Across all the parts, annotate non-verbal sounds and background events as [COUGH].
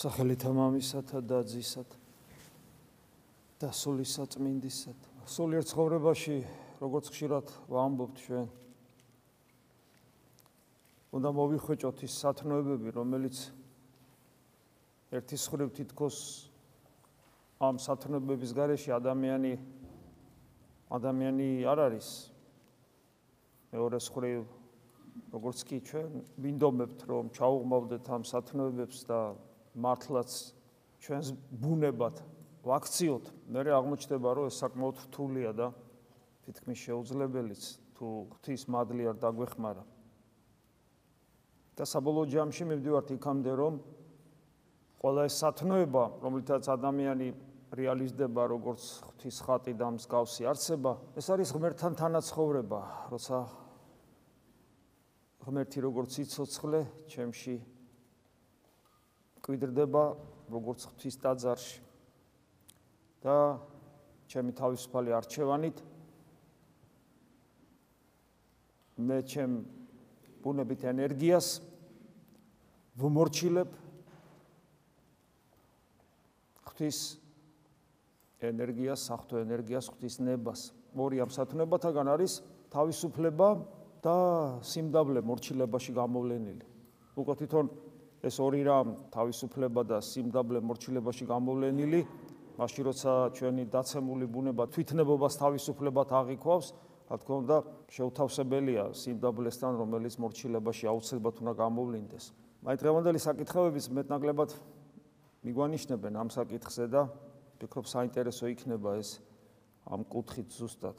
სახელითა მამისათა და ძისათ და სული საწმინდისათ. სულიერ ცხოვრებაში, როგორც ხშირად ვამბობთ ჩვენ, უნდა მოვიხვეჭოთ ის სათნოებები, რომელიც ერთის ხრივ თითქოს ამ სათნოებების გარეშე ადამიანი ადამიანი არ არის. მეორეს ხრივ როგორც კი ჩვენ ვინდომებთ რომ ჩაუღმავდეთ ამ სათნოებებს და მართლაც ჩვენს ბუნებად ვაქციოთ, მე აღმოჩნდება, რომ ეს საკმაოდ რთულია და თითქმის შეუძლებელიც თუ ღვთის მადლი არ დაგვეხმარა. და საბოლოო ჯამში მივდივართ იქამდე, რომ ყველა ეს სათნოება, რომლითაც ადამიანი რეალიზდება როგორც ღვთის ხატი და მსგავსი არსება, ეს არის ღმერთთან თანაცხოვრება, როცა ღმერთი როგორც იცოცხლე ჩემში კვიდრდება როგორც ღვთის დაძარში და ჩემი თავისუფალი არჩევანით მე ჩემ ბუნებით ენერგიას ვმორჩილებ ღვთის ენერგიას, საფრთხე ენერგიას, ღვთის ნებას. ორი ამ სათნოებათაგან არის თავისუფლება და სიმდაბლე მორჩილებაში გამოვლენილი. უკვე თვითონ ეს ორი რამ თავისუფლება და სიმდაბლე მორჩილებაში გამოვლენილი. მაშინ როცა ჩვენი დაცემული ბუნება თვითნებობას თავისუფლებად აღიქვავს რა თქმა უნდა შეუთავსებელია სიმდაბლესთან რომელიც მორჩილებაში აუცილებლად უნდა გამოვლინდეს. აი დღევანდელი საკითხებების მეტნაკლებად მიგვანიშნებენ ამ საკითხზე და ვფიქრობ საინტერესო იქნება ეს ამ კუთხით ზუსტად.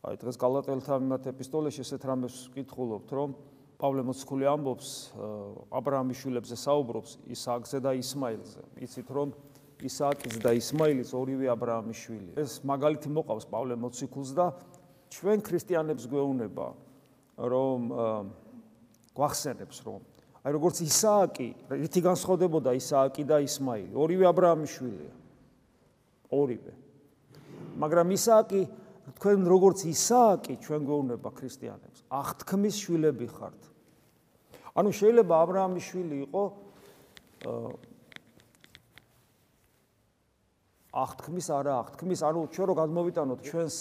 აი დღეს გალატელთა მიმართ ეპისტოლეში ესეთ რამეს ვკითხულობთ რომ პავლე მოციქული ამბობს აბრაამის შვილებზე საუბრობს ისააკზე და ისმაილზე. იცით რომ ისააკის და ისმაილის ორივე აბრაამის შვილი. ეს მაგალითი მოყავს პავლე მოციქულს და ჩვენ ქრისტიანებს გვეუბნება რომ გვახსენებს რომ აი როგორც ისააკი, რითი განსხვავდებოდა ისააკი და ისმაილი? ორივე აბრაამის შვილია. ორივე. მაგრამ ისააკი თქვენ როგორც ისააკი ჩვენ გვეუბნება ქრისტიანებს, აღთქმის შვილები ხართ. ანუ შეიძლება აბრაამის შვილი იყო აღთქმის არა აღთქმის, ანუ ჩვენ რო გადმოვიტანოთ ჩვენს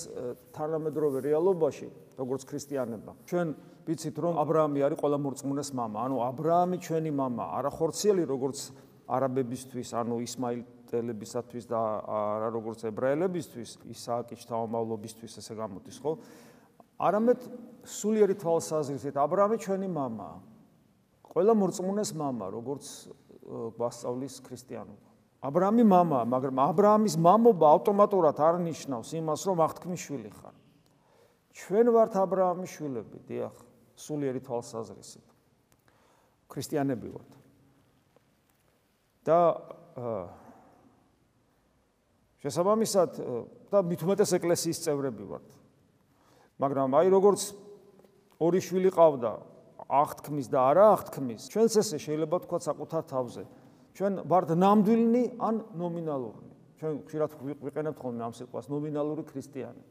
თანამედროვე რეალობაში, როგორც ქრისტიანებმა, ჩვენ ვიცით რომ აბრაამი არის ყველა მორწმუნეს мама, ანუ აბრაამი ჩვენი мама, არა ხორციელი როგორც არაბებისთვის, ანუ ისმაილელებისათვის და არა როგორც ებრაელებისთვის, ისააკის შთამომავლობისთვის ესე გამოდის, ხო? არამედ სულიერი თვალსაზრისით აბრაამი ჩვენი мамაა. ყველა მორწმუნეს мама, როგორც გვასწავლის ქრისტიანობა. აბრამი мама, მაგრამ აბრამის მამობა ავტომატურად არ ნიშნავს იმას, რომ აღთქმის შვილი ხარ. ჩვენ ვართ აბრაამის შვილები, დიახ, სულიერი თვალსაზრისით. ქრისტიანები ვართ. და შესაბამისად და მით უმეტეს ეკლესიის წევრები ვართ. მაგრამ აი როგორც ორი შვილი ყავდა აღთქმის და არა აღთქმის. ჩვენს ესე შეიძლება თქვა საკუთარ თავზე. ჩვენ ვართ ნამდვილნი ან ნომინალური. ჩვენ ხშირად ვიყენებთ ხოლმე ამ სიტყვას ნომინალური ქრისტიანი.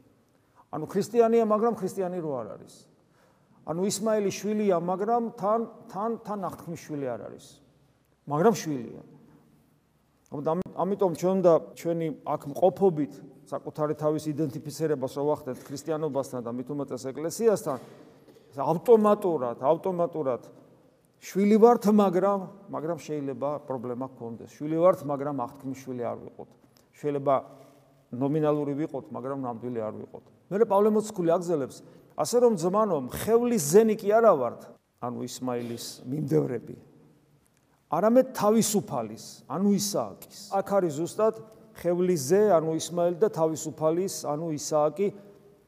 ანუ ქრისტიანია მაგრამ ქრისტიანი რო არ არის. ანუ ისმაილის შვილია მაგრამ თან თან თან აღთქმის შვილი არ არის. მაგრამ შვილია. ამიტომ ჩვენ და ჩვენი აქ მყოფობით საკუთარი თავის იდენტიფიცირებას რო ვახდენთ ქრისტიანობასთან და მით უმეტეს ეკლესიასთან ავტომატურად, ავტომატურად შვილი ვართ, მაგრამ მაგრამ შეიძლება პრობლემა გქონდეს. შვილი ვართ, მაგრამ აღთქმის შვილი არ ვიყოთ. შეიძლება ნომინალური ვიყოთ, მაგრამ ნამდვილი არ ვიყოთ. მე პავლე მოციქული აგზელებს, ასე რომ ზმანო, ხევლის ზენი კი არა ვართ, ანუ ისმაილის მიმდევრები. არამედ თავისუფალის, ანუ ისააკის. აქ არის ზუსტად ხევლის ზე, ანუ ისმაილი და თავისუფალის, ანუ ისააკი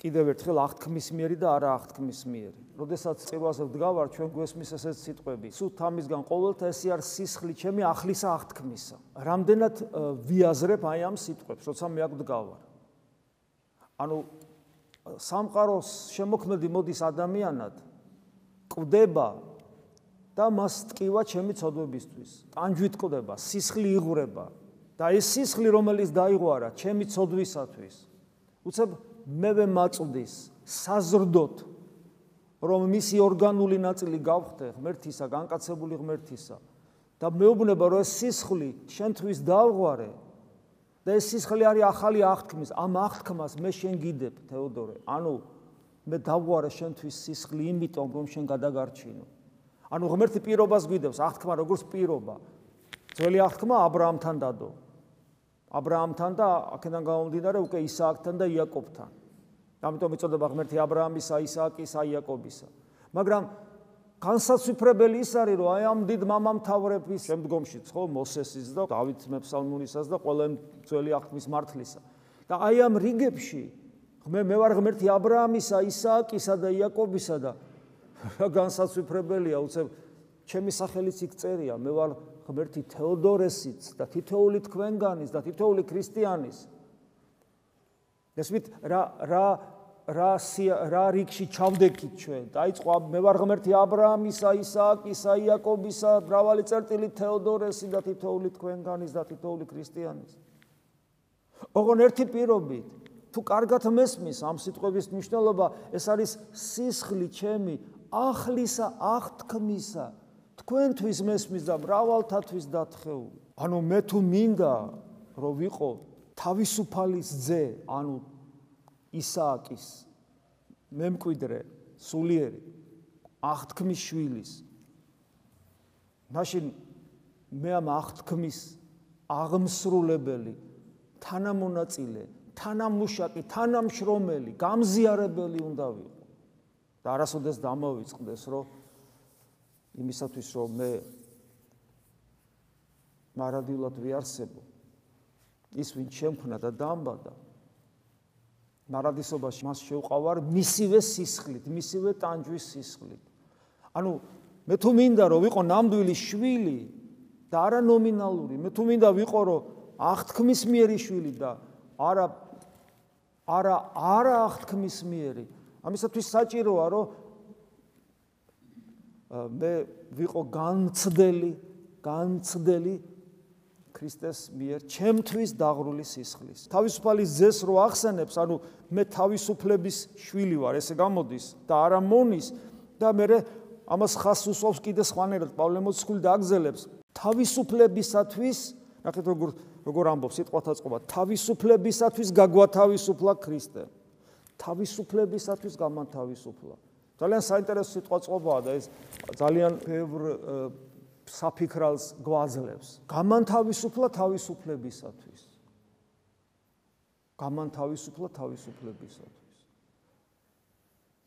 კიდევ ერთხელ აღთქმის მიერი და არა აღთქმის მიერი. როდესაც წირვაზე ვდგავარ, ჩვენ გვესმის ესეთ სიტყვები. სულ თამისგან ყოველთა ესე არის სისხლი ჩემი ახლისა აღთქმისა. რამდენად ვიაზრებ აი ამ სიტყვებს, როცა მე აქ ვდგავარ. ანუ სამყაროს შემოქმედი მოდის ადამიანად, კვდება და მას ტკივა ჩემი ცოდვებისთვის. ტანჯვით კვდება, სისხლი იღვრება და ეს სისხლი რომელიც დაიღვარა ჩემი ცოდვისათვის, უცებ მევე მაწვდის საზრდოთ რომ მისი ორგანული ნაწილი გავხდე ღმერთისა, განკაცებული ღმერთისა და მეუბნება რომ ეს სისხლი შენთვის დავღვარე და ეს სისხლი არის ახალი აღთქმის, ამ აღთქმას მე შენ გიდებ, თეოდორე. ანუ მე დავღვარე შენთვის სისხლი იმიტომ, რომ შენ გადაგარჩინო. ანუ ღმერთი პირობას გვიდევს, აღთქმა როგორც პირობა. ძველი აღთქმა აბრაამთან დადო. აბრაამთან და აქედან გამომდინარე უკვე ისააკთან და იაკობთან. ამიტომ იწოდება ღმერთი აბრაამისა, ისააკისა, იაკობისა. მაგრამ განსაცვიფრებელი ის არის, რომ აი ამ დიდ მამამთავრების შემდგომშიც ხო მოსესის და დავით მეფსალმუნისას და ყველა იმ ძველი აღთქმის მართლისა. და აი ამ რიგებში მე მე ვარ ღმერთი აბრაამისა, ისააკისა და იაკობისა და რა განსაცვიფრებელია, უცებ ჩემი სახელიც იქ წერია, მე ვარ ღმერთი თეოდორესიც და თითოეული თქვენგანის და თითოეული ქრისტიანის. ესმით რა რა რა რა რიგში ჩავდექით ჩვენ? დაიწყო მე ვარ ღმერთი ა ブラ ამისა ისააკისა იაკობისა მრავალი წერტილი თეოდორესი და თითოეული თქვენგანის და თითოეული ქრისტიანის. ოღონ ერთი პირობით თუ კარგად მესმის ამ სიტყვების მნიშვნელობა ეს არის სისხლი ჩემი აღლისა აღთქმისა თქვენთვის მესმის და მრავალთათვის დათხეული. ანუ მე თუ მინდა რომ ვიყო თავისუფალის ძე ანუ ისააკის მემკვიდრე სულიერი აღთქმის შვილის. მაშინ მე ამ აღთქმის აღმსრულებელი თანამონაწილე თანამუშაკი თანამშრომელი გამზიარებელი უნდა ვიყო. და არასოდეს დამოვიწყდეს, რომ იმისათვის, რომ მე მარადილად ვიარსებო, ის ვინ შემქნა და დამბადა, მარადისობაში მას შეუყავარ მისივე სისხლით, მისივე ტანჯვის სისხლით. ანუ მე თუ მინდა რომ ვიყო ნამდვილი შვილი და არა ნომინალური, მე თუ მინდა ვიყო რომ აღთქმის მიერი შვილი და არა არა არა აღთქმის მიერი, ამისათვის საჭიროა რომ მე ვიყო განცდელი განცდელი ქრისტეს მიერ ჩემთვის დაღრული სისხლის. თავისუფალი ძეს რო ახსენებს ანუ მე თავისუფლების შვილი ვარ ესე გამოდის და არა მონის და მე ამას ხას უსვავს კიდე სხვანაირად. პავლემოცკული დააგზელებს თავისუფლებისათვის ნახეთ როგორ როგორ ამბობს სიტყვათა წყობა თავისუფლებისათვის გაგვათავისუფლა ქრისტე თავისუფლებისათვის გამანთავისუფლა. ძალიან საინტერესო სიტყვა წყობაა და ეს ძალიან ბევრ საფიქრალს გვაძლევს. გამანთავისუფლა თავისუფლებისათვის. გამანთავისუფლა თავისუფლებისათვის.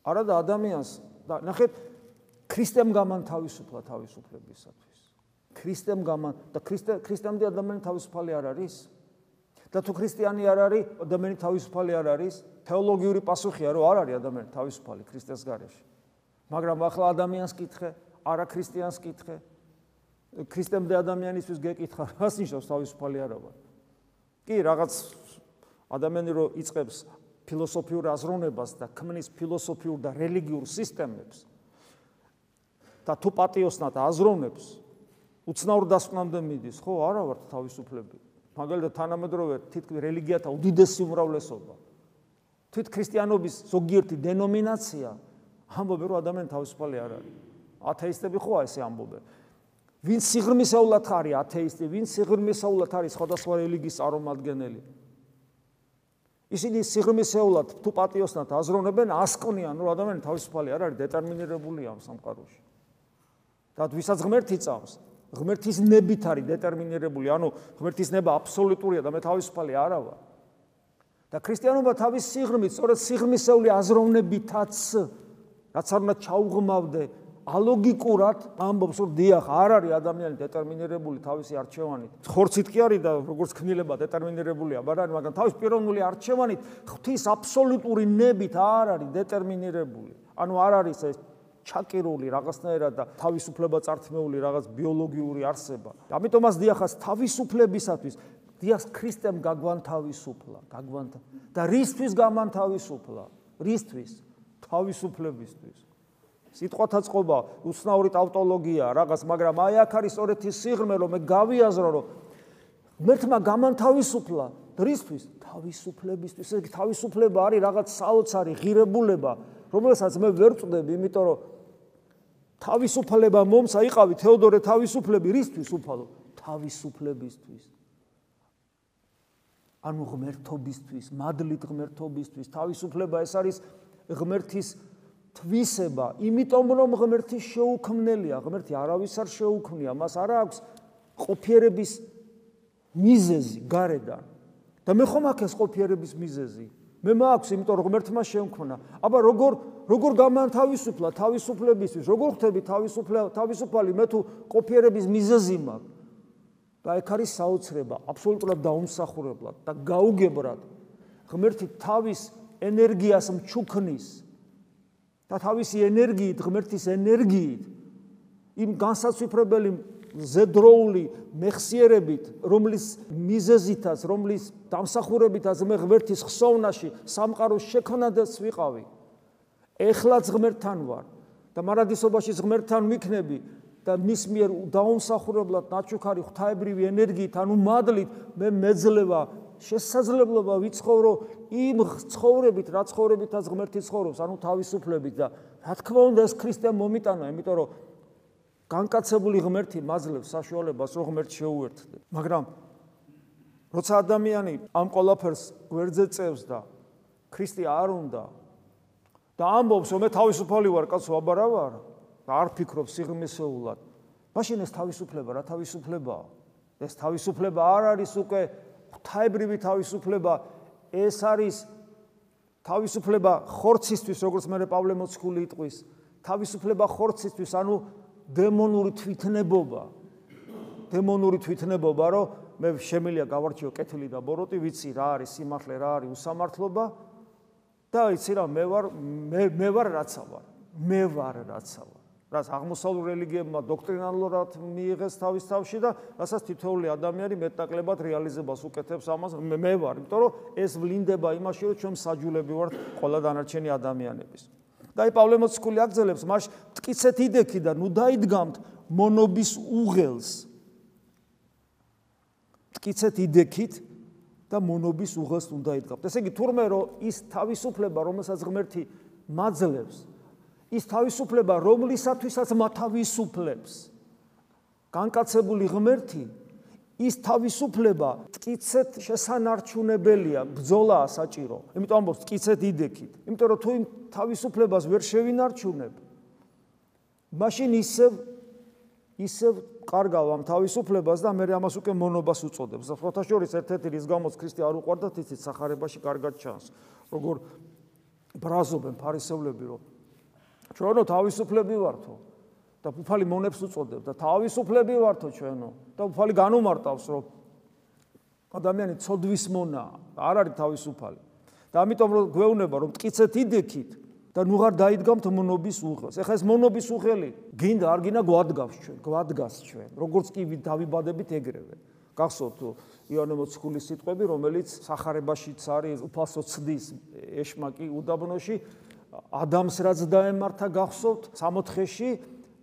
არა და ადამიანს და ნახეთ ქრისტემ გამანთავისუფლა თავისუფლებისათვის. ქრისტემ გამან და ქრისტე ქრისტემდე ადამიანი თავისუფალი არ არის? და თუ ქრისტიანი არ არის, ადამიანი თავისუფალი არ არის? თეოლოგიური პასუხია, რომ არ არის ადამიანი თავისუფალი ქრისტეს გარეშე. მაგრამ ახლა ადამიანს კითხე, არა ქრისტიანს კითხე. ქრისტემდე ადამიანისთვის გეკითხა, [LAUGHS] რას ნიშნავს თავისუფალი არა ვარ? კი, რაღაც ადამიანი რო იწებს ფილოსოფიურ აზროვნებას და ქმნის ფილოსოფიურ და რელიგიურ სისტემებს და თუ პატიოსნად აზროვნებს, უცნაურ დასკვნამდე მიდის, ხო, არა ვარ თავისუფლები. მაგალითად თანამედროვე თითქმის რელიგიათა უდიდესი უმრავლესობა თვით ქრისტიანობის ზოგიერთი დენომინაცია ამბობენ რომ ადამიანი თავისუფალი არ არის. ათეისტები ხო ესე ამბობენ. ვინ სიღრმისეულად არის ათეისტი, ვინ სიღრმისეულად არის სხვადასხვა რელიგიის წარმომადგენელი. ისინი სიღრმისეულად თუ პატიოსნად აზროვნებენ, ასკნიან რომ ადამიანი თავისუფალი არ არის, დეტერმინირებულია ამ სამყაროში. და ვისაც ღმერთი წავს, ღმერთის ნებით არის დეტერმინირებული, ანუ ღმერთის ნება აბსოლუტურია და მე თავისუფალი არა ვარ. და ქრისტიანობა თავის სიღრმით, სწორედ სიღრმისეული აზროვნებითაც რაც არ უნდა ჩაუღმავდე ალოგიკურად ამბობს რომ დიახ არ არის ადამიანი დეტერმინირებული თავისი არჩევანით. ხორცით კი არის და როგორც ქნილება დეტერმინირებულია, მაგრამ თავის პიროვნული არჩევანით ღვთის აბსოლუტური ნებით არ არის დეტერმინირებული. ანუ არ არის ეს ჩაკირული რაღაცნაირად და თავისუფლება წართმეული რაღაც ბიოლოგიური არსება. ამიტომაც დიახას თავისუფლებისათვის დიახ ქრისტემ გაგვანთავისუფლა, გაგვანთა და რისთვის გამანთავისუფლა? რისთვის? თავისუფლებისთვის. სიტყვათა წყობა უცნაური ტავტოლოგია, რაღაც, მაგრამ აი აქ არის სწორედ ის სიღრმე, რომ მე გავიაზრო, რომ მერთმა გამანთავისუფლა რისთვის? თავისუფლებისთვის. ეს თავისუფლება არის რაღაც საოცარი ღირებულება, რომელსაც მე ვერ წვდები, იმიტომ რომ თავისუფლება მომცა იყავი თეოდორე თავისუფლები რისთვის უფალო? თავისუფლებისთვის. ანუ ღმერთობისთვის, მადლით ღმერთობისთვის, თავისუფლება ეს არის ღმერთის თვისება, იმიტომ რომ ღმერთი შეუქმნელია, ღმერთი არავის არ შეუქმნია, მას არ აქვს ყოფიერების მიზეზი გარედან. და მე ხომ აქ ეს ყოფიერების მიზეზი? მე მაქვს, იმიტომ რომ ღმერთმა შეუქმნა. აბა როგორ როგორ გამანთავისუფლა თავისუფლებისთვის? როგორ ხდები თავისუფლა თავისუფალი მე თუ ყოფიერების მიზეზი მაქვს? და ეგ არის საოცრება, აბსოლუტურად დაუმსახურებლად და გაუგებრად. ღმერთი თავის ენერგიას მჩუქნის და თავისი ენერგიით, ღმერთის ენერგიით იმ განსაცვიფრებელი ზედროული მეხსიერებით, რომლის მიზეზითაც, რომლის დამსახურებითაც მე ღმერთის ხსოვნაში სამყაროს შექმნადაც ვიყავი. ეხლაც ღმერთთან ვარ და მარადისობაში ღმერთთან ვიქნები და მის მიერ დაუმსახურებლად ნაჩუქარი ღვთაებრივი ენერგიით, ანუ მადლით მე მეძლევა შესაძლებლობა ვიცხოვრო იმ ცხოვრებით, რა ცხოვრებითაც ღმერთი ცხოვრობს, ანუ თავისუფლებით და რა თქმა უნდა ეს ქრისტემ მომიტანა, იმიტომ რომ განკაცებული ღმერთი მაძლევს საშუალებას, რომ ღმერთს შეუერთდე. მაგრამ როცა ადამიანი ამ ყოლაფერს გვერდზე წევს და ქრისტე არ უნდა და ამბობს, რომ მე თავისუფალი ვარ, კაცო, აბარა ვარ, და არ ფიქრობ სიღრმისეულად. მაშინ ეს თავისუფლება რა თავისუფლებაა? ეს თავისუფლება არ არის უკვე ღვთაებრივი თავისუფლება, ეს არის თავისუფლება ხორცისთვის, როგორც მე პავლე მოციქული იტყვის, თავისუფლება ხორცისთვის, ანუ დემონური თვითნებობა. დემონური თვითნებობა, რომ მე შემილია გავარჩიო კეთილი და ბოროტი, ვიცი რა არის სიმართლე, რა არის უსამართლობა და ვიცი რა მე ვარ მე მე ვარ რაცა ვარ. მე ვარ რაცა ვარ. რაც აღმოსავლურ რელიგიებმა დოქტრინალურად მიიღეს თავის თავში და რასაც თითოეული ადამიანი მეტნაკლებად რეალიზებას უკეთებს ამას მე ვარ, იმიტომ რომ ეს ვლინდება იმაში, რომ ჩვენ საჯულები ვართ ყველა დანარჩენი ადამიანების. და აი პავლე მოციქული აგზელებს მას ტკიცეთ იდექი და ნუ დაიდგამთ მონობის უღელს. ტკიცეთ იდექით და მონობის უღელს უნდა იდგამთ. ესე იგი თურმე რომ ის თავისუფლება, რომელსაც ღმერთი მაძლევს, ის თავისუფლება, რომლისათვისაც მათავისუფლებს. განკაცებული ღმერთი ის თავისუფლება მткиცეთ შესანარჩუნებელია, ბრძოლაა საჭირო. იმიტომ ამბობს მткиცეთ იდექით. იმიტომ რომ თუ იმ თავისუფლებას ვერ შევინარჩუნებ, მაშინ ისევ ისევ კარგავ ამ თავისუფლებას და მე ამას უკვე მონობას უწოდებს. და სხვათა შორის ერთ-ერთი რის გამოც ქრისტე არ უყვარდათ, იცით, сахарებაში კარგად ჩანს. როგორ ბრაზობენ ფარისევლები, რომ ჩვენო თავისუფლები ვართო და უფალი მონებს უწოდებ და თავისუფლები ვართო ჩვენო და უფალი განუმარტავს რომ ადამიანი ცოდვის მონა არ არის თავისუფალი და ამიტომ რომ გვეუბნება რომ მткиცეთ იდექით და ნუ ღარ დაიდგამთ მონობის უხელს. ეხლა ეს მონობის უხელი გინდა არ გინდა გვადგავს ჩვენ, გვადგას ჩვენ. როგორც კი დავიბადებით ეგრევე. გახსოვთ იოანე მოციქულის სიტყვები, რომელიც სახარებაშიც არის უფასო ცდის ეშმაკი უდაბნოში ადამს რაც დაემართა გახსოვთ 64-ში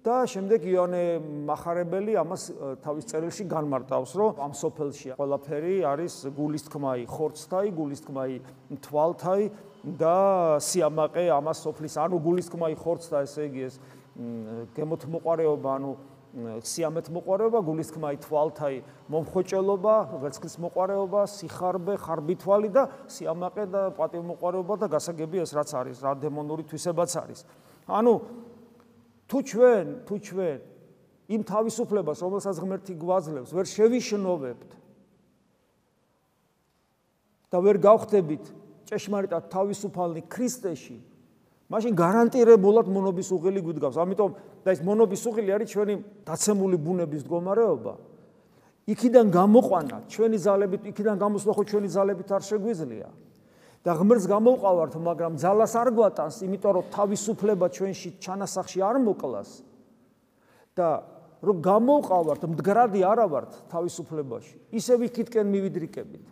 და შემდეგ იონე מחარებელი ამას თავის წერილში განმარტავს, რომ ამ სოფელში ყველაფერი არის გულისთქმაი, ხორცთაი, გულისთქმაი, თვალთაი და სიამაყე ამას სოფლის, ანუ გულისთქმაი, ხორცთა, ესე იგი ეს გემოთმოყარეობა, ანუ სიამეთ მოყარეობა, გულისთქმაი თვალთაი, მომხოჭელობა, ვერცხლის მოყარეობა, სიხარბე, ხარბითვალი და სიამაყე და პატივმოყარეობა და გასაგები ეს რაც არის, რა დემონური თვისებაც არის. ანუ თუ ჩვენ, თუ ჩვენ იმ თავისუფლებას, რომელსაც ღმერთი გვაძლევს, ვერ შევიშნობებთ და ვერ გავხდებით ჭეშმარიტად თავისუფალნი ქრისტეში, მაშინ გარანტირებულად მონობის უღელი გვიდგავს. ამიტომ და ეს მონობის უღელი არის ჩვენი დაცემული ბუნების მდგომარეობა. იქიდან გამოყვანა ჩვენი ძალებით, იქიდან გამოსვლა ხო ჩვენი ძალებით არ შეგვიძლია. და ღმერთს გამოვყავართ, მაგრამ ძალას არ გვატანს, იმიტომ რომ თავისუფლება ჩვენში ჩანასახში არ მოკლას. და რომ გამოვყავართ, მდგრადი არა ვართ თავისუფლებაში. ისე ვიქითკენ მივიდრიკებით.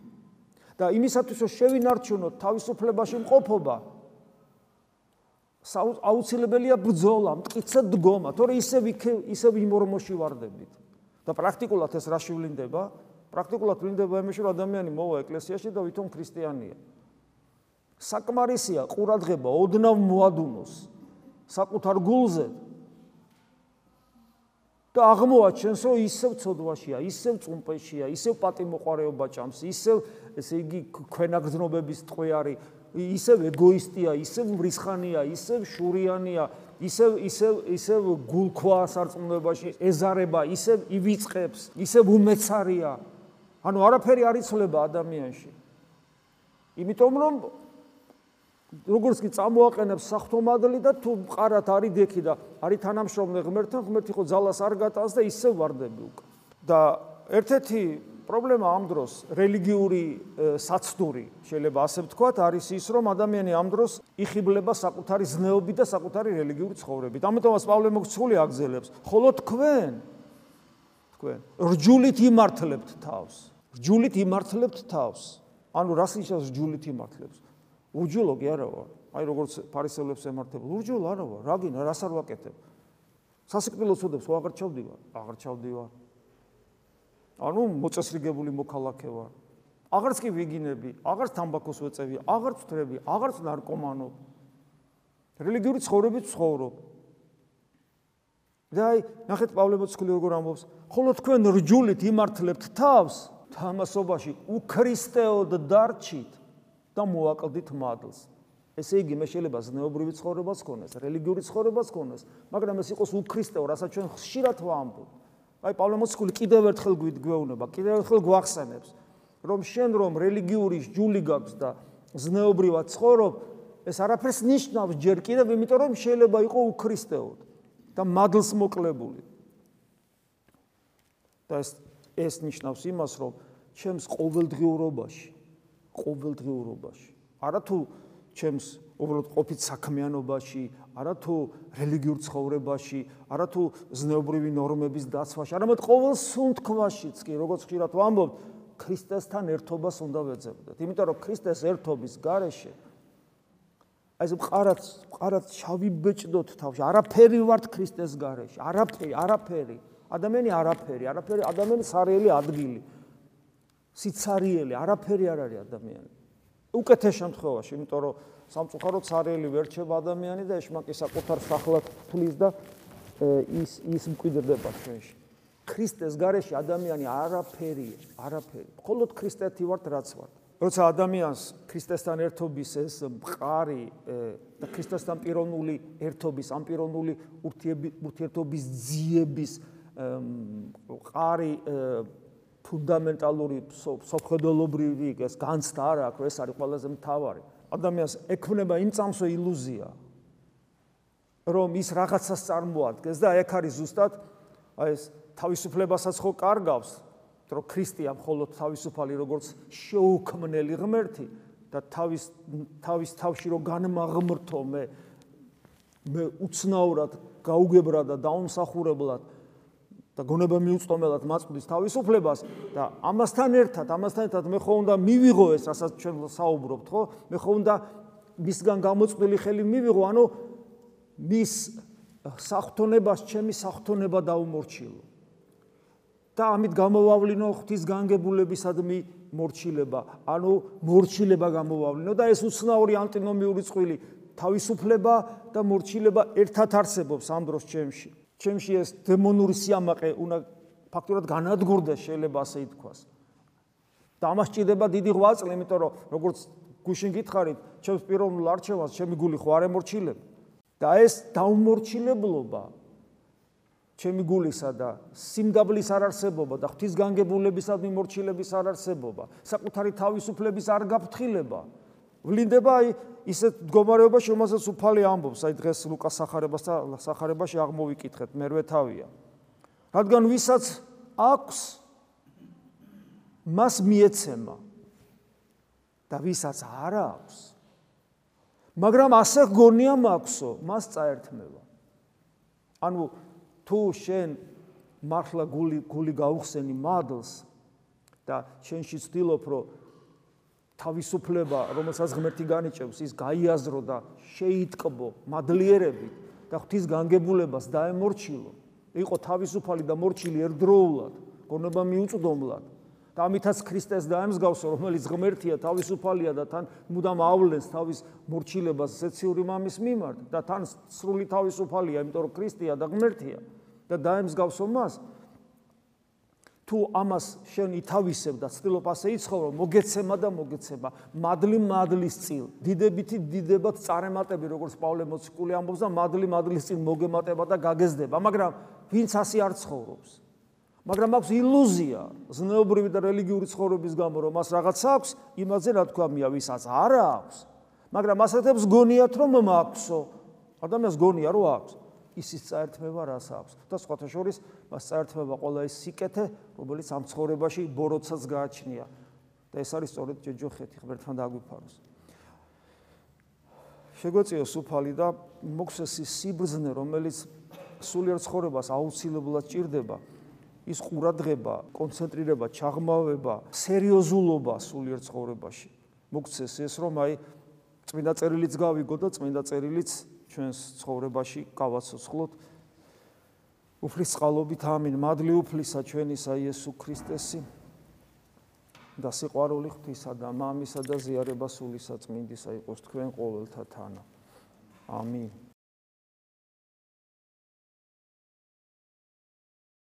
და იმისათვის რომ შევინარჩუნოთ თავისუფლებაში მყოფობა, აუცილებელია ბრძოლა, მტკიცე დგომა, თორე ისე ისე იმორმოში ვარდებით. და პრაქტიკულად ეს რა შევლინდება? პრაქტიკულად ვლინდება იმაში, რომ ადამიანი მოვა ეკლესიაში და ვითომ ქრისტიანია. საკმარისია ყურადღება ოდნავ მოადუნოს საკუთარ გულზე და აღმოაჩენს, რომ ისევ ცოდვაშია, ისევ წუმპეშია, ისევ პატიმოყარეობა ჭამს, ისევ ესე იგი ქვენაგზნობების ტყვე არის, ისევ ეგოისტია, ისევ მრისხანია, ისევ შურიანია, ისევ ისევ ისევ გულქვაა სარწმუნოებაში, ეზარება, ისევ ივიწყებს, ისევ უმეცარია. ანუ არაფერი არ იცლება ადამიანში. იმიტომ რომ როგორც კი წამოაყენებს სახთომადლი და თუ მყარად არის დექი და არის თანამშრომლე ღმერთთან, ღმერთი ხო ძალას არ გატანს და ისევ واردები უკვე. და ერთ-ერთი პრობლემა ამ დროს რელიგიური საცდური შეიძლება ასე ვთქვათ არის ის რომ ადამიანი ამ დროს იხიბლება საკუთარი ზნეობით და საკუთარი რელიგიური ცხოვრებით. ამიტომაც პავლე მოგცული აგზელებს, ხოლო თქვენ თქვენ რჯულით იმართლებთ თავს. რჯულით იმართლებთ თავს. ანუ რას ნიშნავს რჯულით იმართლებს? ურჯულო კი არა ვარ. აი როგორც ფარისევლებს ემართებ, ურჯულო არა ვარ. რა გინდა, რას არ ვაკეთებ? სასიკვდილოს უდებს, აღარ ჩავდივარ, აღარ ჩავდივარ. ანუ მოწესრიგებული მოქალაქე ვარ. აღარც კი ვიგინები, აღარც თამბაქოს ვეწევი, აღარც ვთრები, აღარც ნარკომანო. რელიგიური ცხოვრებით ცხოვრობ. და აი, ნახეთ პავლე მოციქული როგორ ამბობს, ხოლო თქვენ რჯულით იმართლებთ თავს თამასობაში უქრისტეოდ დარჩით და მოაკლდით მადლს. ესე იგი, მე შეიძლება ზნეობრივი ცხოვრებას ქონდეს, რელიგიური ცხოვრებას ქონდეს, მაგრამ ეს იყოს უქრისტეო, რასაც ჩვენ ხშირად ვამბობთ. აი პავლე მოციქული კიდევ ერთხელ გვიგვეუბნება, კიდევ ერთხელ გვახსენებს, რომ შენ რომ რელიგიური ჯული გაქვს და ზნეობრივად ცხოვრობ, ეს არაფერს ნიშნავს ჯერ კიდევ, იმიტომ რომ შეიძლება იყო უქრისტეოდ და მადლს მოკლებული. და ეს ეს ნიშნავს იმას, რომ ჩემს ყოველდღიურობაში, ყოველდღიურობაში, არათუ ჩემს უბრალოდ ყოფით საქმიანობაში, არათუ რელიგიურ ცხოვრებაში, არათუ ზნეობრივი ნორმების დაცვაში, არამედ ყოველ სუნთქვაშიც კი, როგორც ხშირად ვამბობ, ქრისტესთან ერთობას უნდა ვეძებდეთ. იმიტომ რომ ქრისტეს ერთობის გარეშე აი ეს მყარად, მყარად ჩავიბეჭდოთ თავში, არაფერი ვართ ქრისტეს გარეშე, არაფერი, არაფერი. ადამიანი არაფერი, არაფერი, ადამიანი სარიელი ადგილი. სიცარიელი, არაფერი არ არის ადამიანი. უკეთეს შემთხვევაში, იმიტომ რომ სამწუხაროდ სარიელი ვერ რჩება ადამიანი და ეშმაკი საკუთარ სახლად თulis და ის ის მკვიდრდება ჩვენში. ქრისტეს გარეშე ადამიანი არაფერია, არაფერი. მხოლოდ ქრისტეთი ვართ, რაც ვართ. როცა ადამიანს ქრისტესთან ერთობის ეს მყარი და ქრისტესთან პიროვნული ერთობის, ამ პიროვნული ურთიერთობის ძიების მყარი ფუნდამენტალური სოფხედელობრივი ეს განცდა არ აქვს, ეს არის ყველაზე მთავარი. ადამიანს ექნება იმ წამსო ილუზია რომ ის რაღაცას წარმოადგენს და ეგ არის ზუსტად აი ეს თავისუფლებასაც ხო კარგავს რომ ქრისტია მხოლოდ თავისუფალი როგორც შეუქმნელი ღმერთი და თავის თავის თავში რომ განმაღმრთო მე მე უცნაურად გაუგებრა და დაუმსახურებლად და გონება მიუწვდომელად მაწვდის თავისუფლებას და ამასთან ერთად, ამასთან ერთად მე ხო უნდა მივიღო ეს, რასაც ჩვენ საუბრობთ, ხო? მე ხო უნდა მისგან გამოწვილი ხელი მივიღო, ანუ მის საფრთხონებას, ჩემი საფრთხონება დაუმორჩილო. და ამით გამოვავლინო ღვთის განგებულებისადმი მორჩილება, ანუ მორჩილება გამოვავლინო და ეს უცნაური ანტინომიური წვილი თავისუფლება და მორჩილება ერთად არსებობს ამ დროს ჩემში. ჩემში ეს დემონური სიამაყე უნდა ფაქტურად განადგურდეს შეიძლება ასე ითქვას. და ამას ჭირდება დიდი ღვაწლი, იმიტომ რომ როგორც გუშინ გითხარით, ჩემს პიროვნულ არჩევანს ჩემი გული ხო არ ემორჩილებ და ეს დაუმორჩილებლობა ჩემი გულისა და სიმგაბლის არარსებობა და ღვთისგანგებულებისა და მიმორჩილების არარსებობა, საკუთარი თავისუფლების არ გაფრთხილება ვლინდება აი ისეთ მდგომარეობაში, რომელსაც უფალი ამბობს, აი დღეს ლუკას სახარებას და სახარებაში აღმოვიკითხეთ, მერვე თავია. რადგან ვისაც აქვს მას მიეცემა და ვისაც არ აქვს მაგრამ ასე გონია მაქვსო, მას წაერთმევა. ანუ თუ შენ მართლა გული გული გაუხსენი მადლს და შენში ცდილობ რომ თავისუფლება, რომელსაც ღმერთი განიჭევს, ის გაიაზრო და შეიტკბო მადლიერებით და ღვთის განგებულებას დაემორჩილო. იყო თავისუფალი და მორჩილი ერთდროულად, გონება მიუწვდომლად. და ამითაც ქრისტეს დაემსგავსო, რომელიც ღმერთია, თავისუფალია და თან მუდამ ავლენს თავის მორჩილებას ზეციური მამის მიმართ და თან სრული თავისუფალია, იმიტომ რომ ქრისტეა და ღმერთია. და დაემსგავსო მას თუ ამას შენ ითავისებ და ცდილობ ასე იცხოვრო, მოგეცემა და მოგეცემა, მადლი მადლის წილ, დიდებითი დიდებად წარემატები, როგორც პავლე მოციქული ამბობს და მადლი მადლის წილ მოგემატება და გაგეზდება, მაგრამ ვინც ასე არ ცხოვრობს. მაგრამ აქვს ილუზია, ზნეობრივი და რელიგიური ცხოვრების გამო, რომ მას რაღაც აქვს, იმაზე რა თქვა მია, ვისაც არ აქვს. მაგრამ ასეთებს გონიათ რომ მაქვსო. ადამიანს გონია რომ აქვს. ისის წაერთმება რას აქვს და სხვათა შორის მას წაერთმება ყველა ის სიკეთე რომელიც ამ ცხოვრებაში ბოროტსაც გააჩნია. და ეს არის სწორედ ჯეჯოხეთი ღმერთთან დაგვიფაროს. შეგვეციო სუფალი და მოხსეს ის სიბრძნე რომელიც სულიერ ცხოვრებას აუცილებლად ჭირდება ის ყურადღება, კონცენტრირება, ჩაღმავება, სერიოზულობა სულიერ ცხოვრებაში. მოხსეს ეს რომ აი წმინდა წერილიც გავიგო და წმინდა წერილიც ჩვენს ცხოვრებაში გავაცოცხლოთ უფლის წყალობით ამინ. მადლი უფლისა ჩვენისა იესო ქრისტესი. და სიყვარული ღვთისა და მამისა და ზიარება სულისა წმინდისა იყოს თქვენ ყოველთა თანა. ამინ